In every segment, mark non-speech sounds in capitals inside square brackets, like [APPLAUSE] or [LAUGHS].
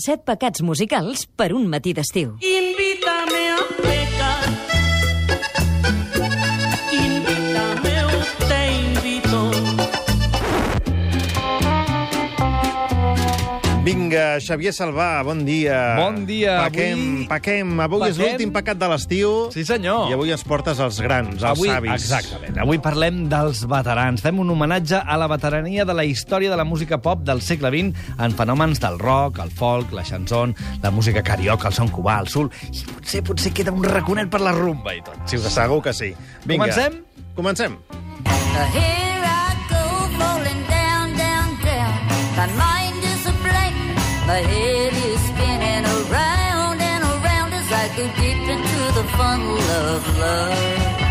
set pecats musicals per un matí d'estiu. Invítame Xavier Salvà, bon dia. Bon dia. Paquem, Avui- paquem. Avui és Paquem? l'últim pecat de l'estiu. Sí, senyor. I avui ens portes als grans, als Avui, savis. exactament. Avui parlem dels veterans. Fem un homenatge a la veterania de la història de la música pop del segle XX en fenòmens del rock, el folk, la chanson, la música carioca, el son cubà, el sul... I potser, potser queda un raconet per la rumba i tot. Sí, segur que sí. Vinga. Comencem? Comencem. Here I go, falling down, down, down. My my head is spinning around and around as I go deep into the funnel of love.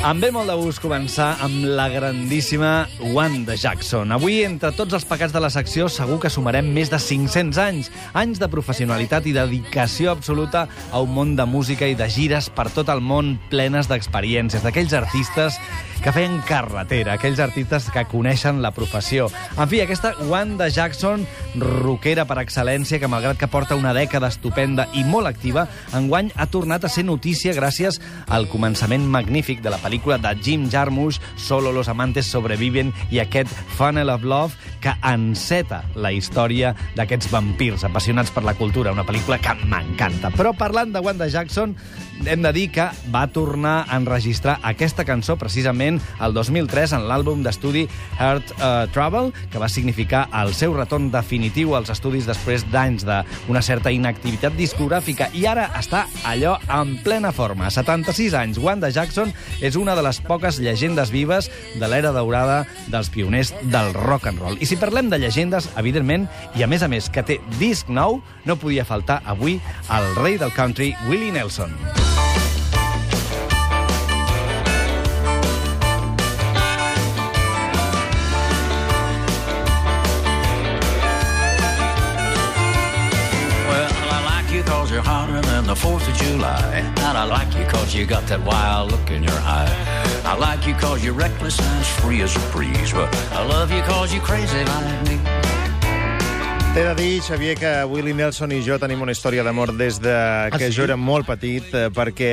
Em ve molt de gust començar amb la grandíssima Wanda Jackson. Avui, entre tots els pecats de la secció, segur que sumarem més de 500 anys. Anys de professionalitat i dedicació absoluta a un món de música i de gires per tot el món plenes d'experiències, d'aquells artistes que feien carretera, aquells artistes que coneixen la professió. En fi, aquesta Wanda Jackson, rockera per excel·lència, que malgrat que porta una dècada estupenda i molt activa, enguany ha tornat a ser notícia gràcies al començament magnífic de la pel·lícula de Jim Jarmusch, Solo los amantes sobreviven, i aquest Funnel of Love, que enceta la història d'aquests vampirs apassionats per la cultura, una pel·lícula que m'encanta. Però parlant de Wanda Jackson, hem de dir que va tornar a enregistrar aquesta cançó precisament el 2003 en l'àlbum d'estudi Heart uh, Trouble, que va significar el seu retorn definitiu als estudis després d'anys d'una certa inactivitat discogràfica i ara està allò en plena forma. 76 anys, Wanda Jackson és una de les poques llegendes vives de l'era daurada dels pioners del rock and roll. I si parlem de llegendes, evidentment, i a més a més que té disc nou, no podia faltar avui el rei del country, Willie Nelson. Well, you're hotter than the 4th of July. And I like you cause you got that wild look in your eye. I like you cause you're reckless and as free as a breeze. But I love you cause you're crazy like me. T'he de dir, Xavier, que Willie Nelson i jo tenim una història d'amor des de que sí? jo era molt petit, eh, perquè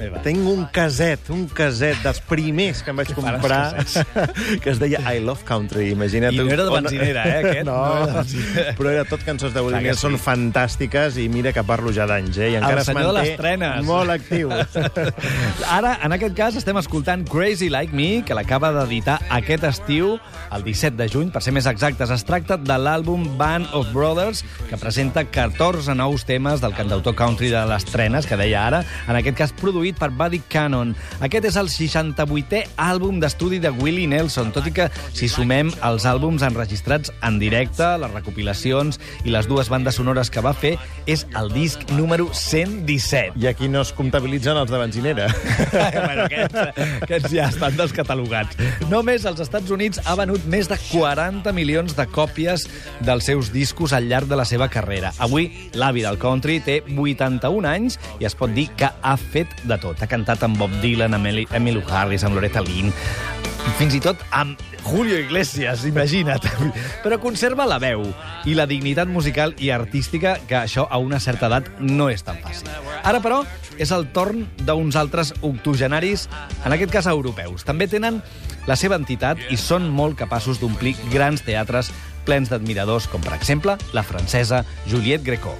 meva. tinc un caset, un caset dels primers que em vaig comprar, [LAUGHS] que es deia I Love Country, imagina't. I no era de benzinera, eh, aquest? [LAUGHS] No, No era de però era tot cançons de Willie Nelson sí. fantàstiques, i mira que parlo ja d'anys, eh? I encara es senyor de manté les trenes. molt actiu. [LAUGHS] Ara, en aquest cas, estem escoltant Crazy Like Me, que l'acaba d'editar aquest estiu, el 17 de juny, per ser més exactes. Es tracta de l'àlbum Band of Brothers, que presenta 14 nous temes del cantautor country de les trenes, que deia ara, en aquest cas produït per Buddy Cannon. Aquest és el 68è àlbum d'estudi de Willie Nelson, tot i que si sumem els àlbums enregistrats en directe, les recopilacions i les dues bandes sonores que va fer, és el disc número 117. I aquí no es comptabilitzen els de benzinera. [LAUGHS] bueno, aquests, aquests ja estan descatalogats. Només als Estats Units ha venut més de 40 milions de còpies dels seus discos al llarg de la seva carrera. Avui, l'avi del country té 81 anys i es pot dir que ha fet de tot. Ha cantat amb Bob Dylan, amb Emily- Harris, amb Loretta Lynn, fins i tot amb Julio Iglesias, imagina't. [LAUGHS] Però conserva la veu i la dignitat musical i artística, que això a una certa edat no és tan fàcil. Ara, però, és el torn d'uns altres octogenaris, en aquest cas europeus. També tenen la seva entitat i són molt capaços d'omplir grans teatres plens d'admiradors, com per exemple la francesa Juliette Gréco.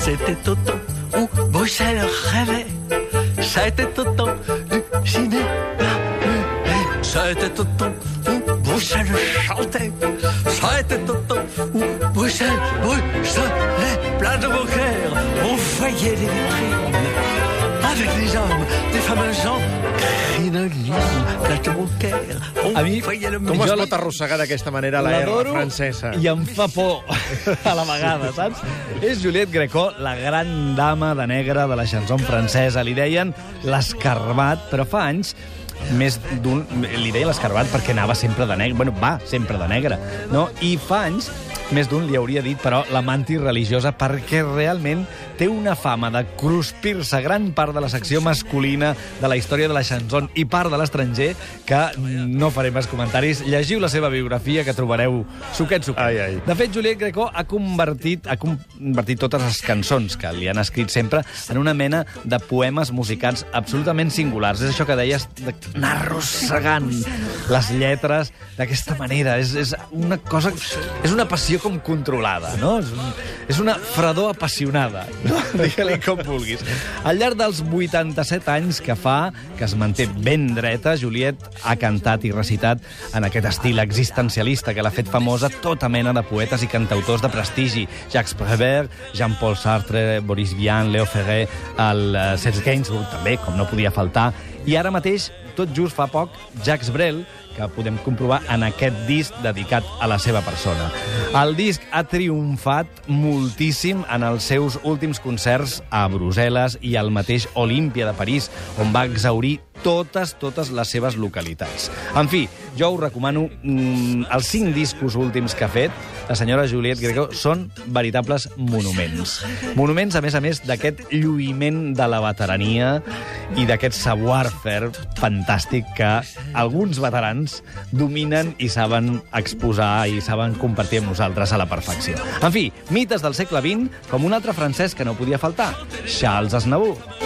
C'était où Bruxelles rêvait. Ça était au temps du cinéma. Ça était où Bruxelles chantait. Ça était Bruxelles, Bruxelles, plein de beaux cœurs. On voyait les vitrines avec des hommes, des fameux gens crinolines, plein de beaux cœurs. On A mi, voyait le Com es pot arrossegar d'aquesta manera la R francesa? i em fa por a la vegada, saps? És Juliette Gréco, la gran dama de negre de la chanson francesa. Li deien l'escarbat, però fa anys més d'un... Li deia l'escarbat perquè anava sempre de negre. Bueno, va sempre de negre, no? I fa anys més d'un li hauria dit, però, la mantis religiosa, perquè realment té una fama de cruspir-se gran part de la secció masculina de la història de la chanson i part de l'estranger, que no faré més comentaris. Llegiu la seva biografia, que trobareu suquet, suquet. Ai, ai. De fet, Juliet Greco ha convertit, ha convertit totes les cançons que li han escrit sempre en una mena de poemes musicats absolutament singulars. És això que deies, d'anar arrossegant les lletres d'aquesta manera. És, és una cosa... És una passió com controlada, no? És, un, és una fredor apassionada. [LAUGHS] No? Digue-li com vulguis. Al llarg dels 87 anys que fa, que es manté ben dreta, Juliet ha cantat i recitat en aquest estil existencialista que l'ha fet famosa tota mena de poetes i cantautors de prestigi. Jacques Prévert, Jean-Paul Sartre, Boris Vian, Leo Ferrer, el uh, Serge Gainsbourg també, com no podia faltar. I ara mateix, tot just fa poc, Jacques Brel, que podem comprovar en aquest disc dedicat a la seva persona. El disc ha triomfat moltíssim en els seus últims concerts a Brussel·les i al mateix Olímpia de París, on va exaurir totes, totes les seves localitats. En fi, jo us recomano mm, els cinc discos últims que ha fet, la senyora Juliette Greco, són veritables monuments. Monuments, a més a més, d'aquest lluïment de la veterania i d'aquest savoir-faire fantàstic que alguns veterans dominen i saben exposar i saben compartir amb nosaltres a la perfecció. En fi, mites del segle XX, com un altre francès que no podia faltar, Charles Aznavour.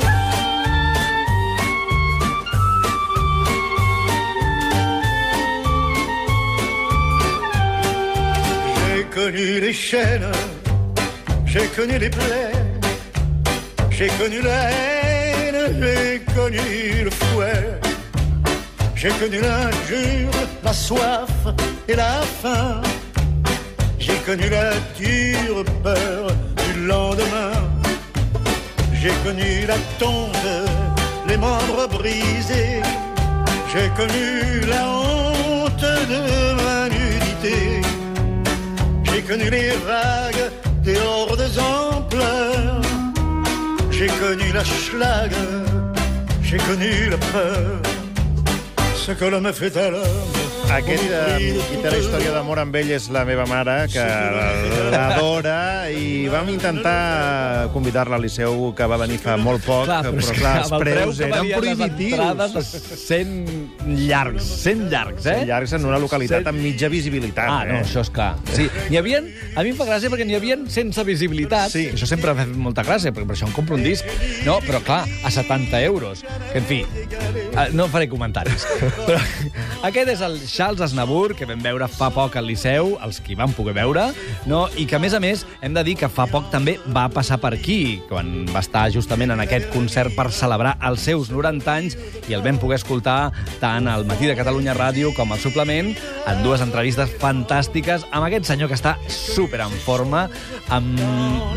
Connu les chênes, j'ai connu les plaines, j'ai connu la haine, j'ai connu le fouet, j'ai connu l'injure, la soif et la faim, j'ai connu la dure peur du lendemain, j'ai connu la tombe, les membres brisés, j'ai connu la honte de ma nudité. J'ai connu les vagues des hordes en pleurs. J'ai connu la schlag, j'ai connu la peur. Ce que l'homme fait à l'homme. Aquest eh, té la història d'amor amb ell és la meva mare, que l'adora, i vam intentar convidar-la al Liceu, que va venir fa molt poc, Clar, però, però clar, els preus eren prohibitius. entrades, 100 llargs, 100 llargs, eh? Són llargs en una localitat amb mitja visibilitat. Ah, no, eh? això és clar. Sí, n'hi havia, a mi em fa gràcia perquè n'hi havia sense visibilitat. Sí. Això sempre m'ha fet molta gràcia, perquè per això em compro un disc. No, però clar, a 70 euros. Que, en fi, eh, no faré comentaris. [LAUGHS] Però aquest és el Charles Aznavour, que vam veure fa poc al Liceu, els qui van poder veure, no? i que, a més a més, hem de dir que fa poc també va passar per aquí, quan va estar justament en aquest concert per celebrar els seus 90 anys, i el vam poder escoltar tant al Matí de Catalunya Ràdio com al suplement, en dues entrevistes fantàstiques amb aquest senyor que està super en forma, amb,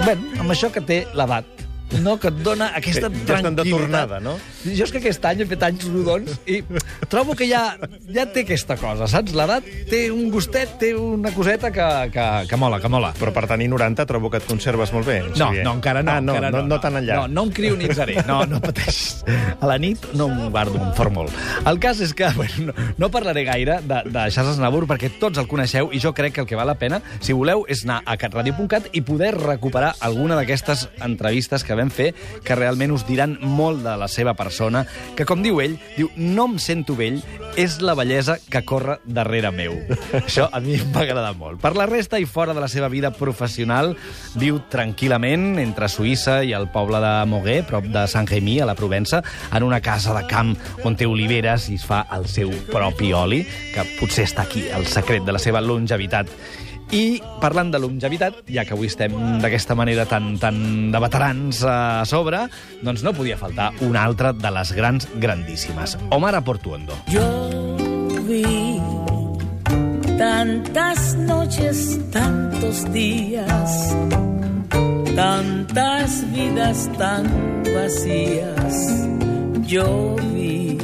bé, amb això que té l'edat no, que et dona aquesta Que ja estan de tornada, no? Jo és que aquest any he fet anys rodons i trobo que ja, ja té aquesta cosa, saps? L'edat té un gustet, té una coseta que, que, que mola, que mola. Però per tenir 90 trobo que et conserves molt bé. No, Xavier. no, encara no. Ah, no, encara no, no tan enllà. No, no em crionitzaré. [LAUGHS] No, no pateixis. A la nit no em guardo, em fort molt. El cas és que [LAUGHS] bueno, no, no parlaré gaire de, de Charles Aznavour perquè tots el coneixeu i jo crec que el que val la pena, si voleu, és anar a catradio.cat i poder recuperar alguna d'aquestes entrevistes que vam fer que realment us diran molt de la seva persona, que com diu ell, diu, no em sento vell, és la bellesa que corre darrere meu. [LAUGHS] Això a mi em va agradar molt. Per la resta i fora de la seva vida professional, viu tranquil·lament entre Suïssa i el poble de Moguer, prop de Sant Jaimí, a la Provença, en una casa de camp on té oliveres i es fa el seu propi oli, que potser està aquí el secret de la seva longevitat. I parlant de longevitat, ja que avui estem d'aquesta manera tan, tan de veterans a sobre, doncs no podia faltar una altra de les grans grandíssimes, Omar Portuondo. Yo vi tantas noches, tantos días, tantas vidas tan vacías. Yo vi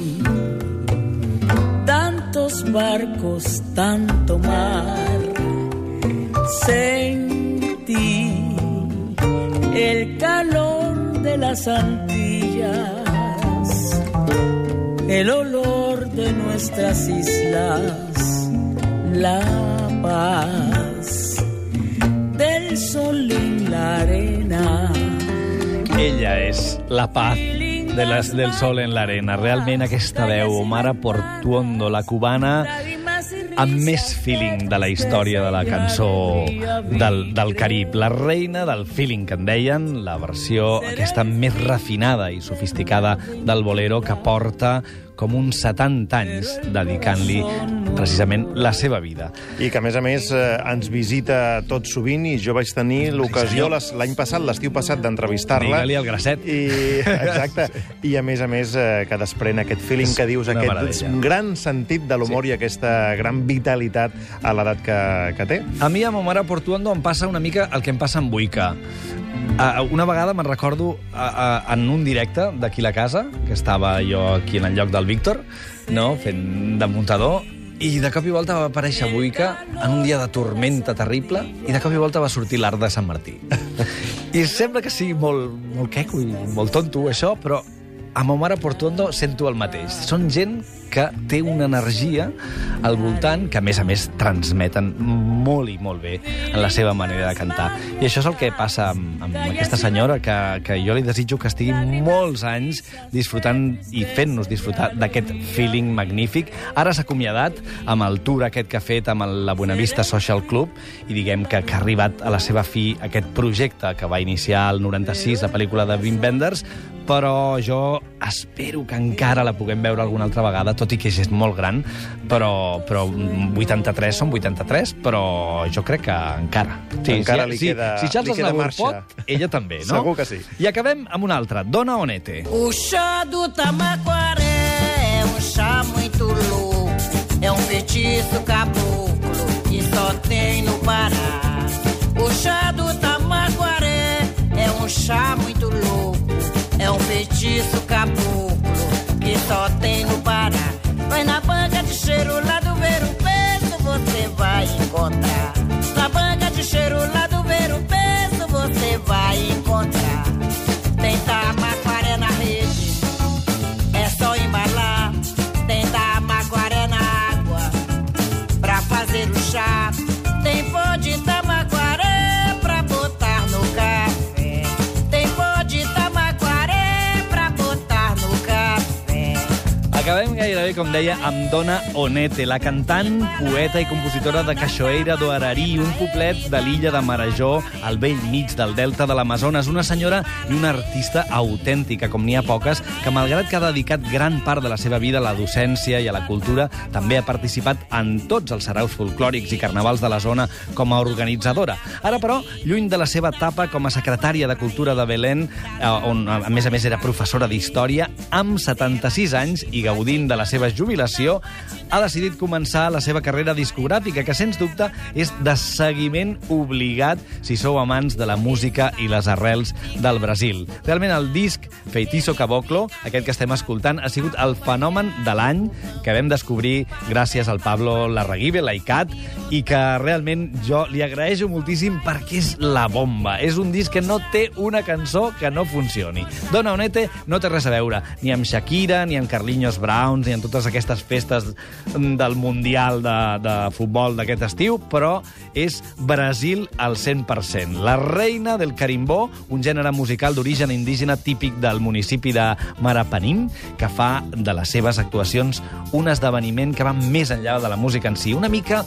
tantos barcos, tanto mar. Sentí el calor de las Antillas el olor de nuestras islas, la paz sol en la arena. Ella és la paz de les, del sol en l'arena. Realment aquesta veu, Omara Portuondo, la cubana amb més feeling de la història de la cançó del, del Carib. La reina del feeling, que en deien, la versió aquesta més refinada i sofisticada del bolero que porta com uns 70 anys dedicant-li precisament la seva vida. I que, a més a més, eh, ens visita tot sovint i jo vaig tenir l'ocasió l'any passat, l'estiu passat, d'entrevistar-la. Digue-li al grasset. I, exacte. [LAUGHS] I, a més a més, eh, que desprèn aquest feeling que dius, una aquest gran sentit de l'humor i aquesta gran vitalitat a l'edat que, que té. A mi, amb Omar Portuondo, em passa una mica el que em passa amb Buica. Uh, una vegada me'n recordo uh, uh, en un directe d'aquí la casa, que estava jo aquí en el lloc del Víctor, no? fent de muntador, i de cop i volta va aparèixer Buica en un dia de tormenta terrible i de cop i volta va sortir l'art de Sant Martí. [LAUGHS] I sembla que sigui molt, molt queco i molt tonto, això, però amb Omar Portuondo sento el mateix. Són gent que té una energia al voltant que, a més a més, transmeten molt i molt bé en la seva manera de cantar. I això és el que passa amb, amb aquesta senyora, que, que jo li desitjo que estigui molts anys disfrutant i fent-nos disfrutar d'aquest feeling magnífic. Ara s'ha acomiadat amb el tour aquest que ha fet amb la Buenavista Social Club i diguem que, que ha arribat a la seva fi aquest projecte que va iniciar el 96, la pel·lícula de Wim Wenders, però jo espero que encara la puguem veure alguna altra vegada, tot i que és molt gran, però, però 83 són 83, però jo crec que encara. Encara si, li si, queda- si Charles li queda Aznavour marxa. pot, ella també, no? Segur que sí. I acabem amb una altra, Dona Onete. Chá do Tamaquaré é um chá muito louco, é um feitiço caboclo gairebé, com deia, amb Dona Onete, la cantant, poeta i compositora de Cachoeira do Ararí, un poblet de l'illa de Marajó, al vell mig del delta de l'Amazones. Una senyora i una artista autèntica, com n'hi ha poques, que malgrat que ha dedicat gran part de la seva vida a la docència i a la cultura, també ha participat en tots els saraus folclòrics i carnavals de la zona com a organitzadora. Ara, però, lluny de la seva etapa com a secretària de Cultura de Belén, eh, on, a més a més, era professora d'història, amb 76 anys i gaudint de la seva jubilació, ha decidit començar la seva carrera discogràfica, que, sens dubte, és de seguiment obligat si sou amants de la música i les arrels del Brasil. Realment, el disc Feitiço Caboclo, aquest que estem escoltant, ha sigut el fenomen de l'any que vam descobrir gràcies al Pablo Larraguibe, l'ICAT, i que realment jo li agraeixo moltíssim perquè és la bomba. És un disc que no té una cançó que no funcioni. Dona Onete no té res a veure ni amb Shakira, ni amb Carlinhos Browns, ni amb totes aquestes festes del Mundial de, de futbol d'aquest estiu, però és Brasil al 100%. La reina del carimbó, un gènere musical d'origen indígena típic del municipi de Marapanim, que fa de les seves actuacions un esdeveniment que va més enllà de la música en si. Una mica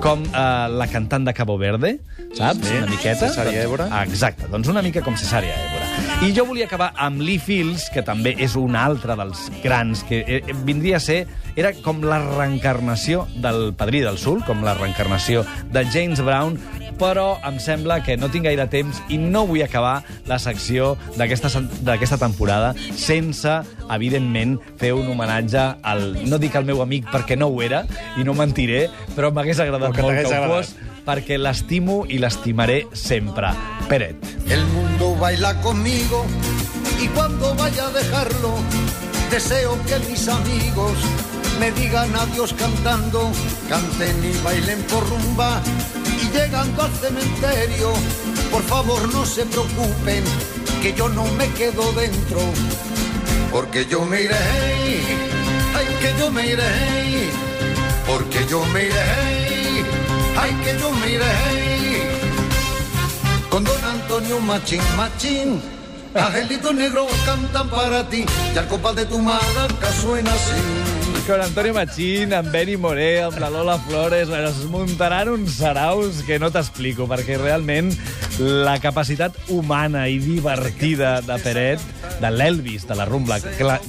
com eh, la cantant de Cabo Verde, saps? Sí, una miqueta. Cesària Évora. Exacte, doncs una mica com Cesària Évora. I jo volia acabar amb Lee Fields, que també és un altre dels grans, que eh, eh, vindria a ser... Era com la reencarnació del Padrí del Sul, com la reencarnació de James Brown, però em sembla que no tinc gaire temps i no vull acabar la secció d'aquesta temporada sense, evidentment, fer un homenatge al... No dic al meu amic perquè no ho era, i no mentiré, però m'hagués agradat molt que ho fos, perquè l'estimo i l'estimaré sempre. Peret. El mundo baila conmigo y cuando vaya a dejarlo, deseo que mis amigos me digan adiós cantando, canten y bailen por rumba y llegando al cementerio, por favor no se preocupen, que yo no me quedo dentro, porque yo me iré, ay que yo me iré, porque yo me iré, ay que yo me iré. Machín, machín. Angelitos negros cantan para ti, y al compás de tu maraca suena así. Con Antonio Machín, amb Benny Moré, amb la Lola Flores, bueno, es muntaran uns saraus que no t'explico, perquè realment la capacitat humana i divertida de Peret, de l'Elvis de la rumba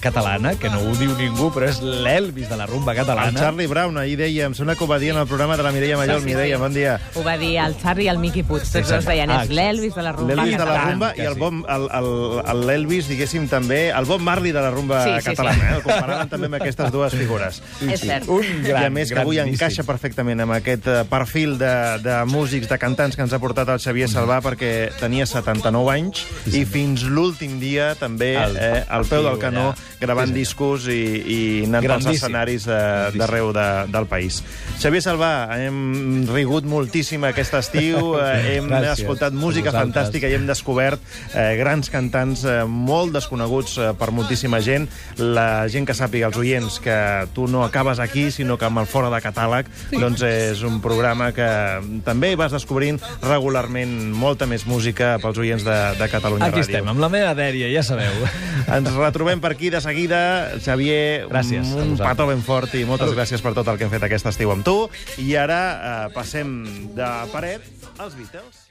catalana, que no ho diu ningú, però és l'Elvis de la rumba El catalana. Charlie Brown ahir deia, em sembla que ho va dir en el programa de la Mireia Mallol. Mireia, bon dia. Ho va dir el Charlie i el Miqui Puig. Tots Exacte. dos deien, Ah, és l'Elvis de la rumba L'Elvis de la rumba i el el, el, el, l'Elvis, diguéssim, també, el Bob Marley de la rumba Sí, sí, sí. catalana. Eh? El comparaven també amb aquestes dues figures. És cert. Un gran, I a més que avui grandíssim. encaixa perfectament amb aquest eh, perfil de, de músics, de cantants que ens ha portat el Xavier Salvà perquè tenia 79 anys i fins l'últim dia també El- eh, al peu del canó allà. gravant Sí, sí. discos i, i anant pels Grandíssim. escenaris de- d'arreu de, del país. Xavier Salvà, hem rigut moltíssim aquest estiu, [LAUGHS] eh, hem Gràcies. escoltat música fantàstica i hem descobert eh, grans cantants eh, molt desconeguts eh, per moltíssima gent. La gent que sàpiga, els oients, que tu no acabes aquí, sinó que amb el fora de catàleg, doncs és un programa que també vas descobrint regularment molta més música pels oients de, de Catalunya Aquí Ràdio. estem, amb la meva dèria, ja sabeu. [LAUGHS] Ens retrobem per aquí de seguida. Xavier, Gràcies un petó ben fort i moltes gràcies per tot el que hem fet aquest estiu amb tu. I ara eh, passem de paret als Beatles.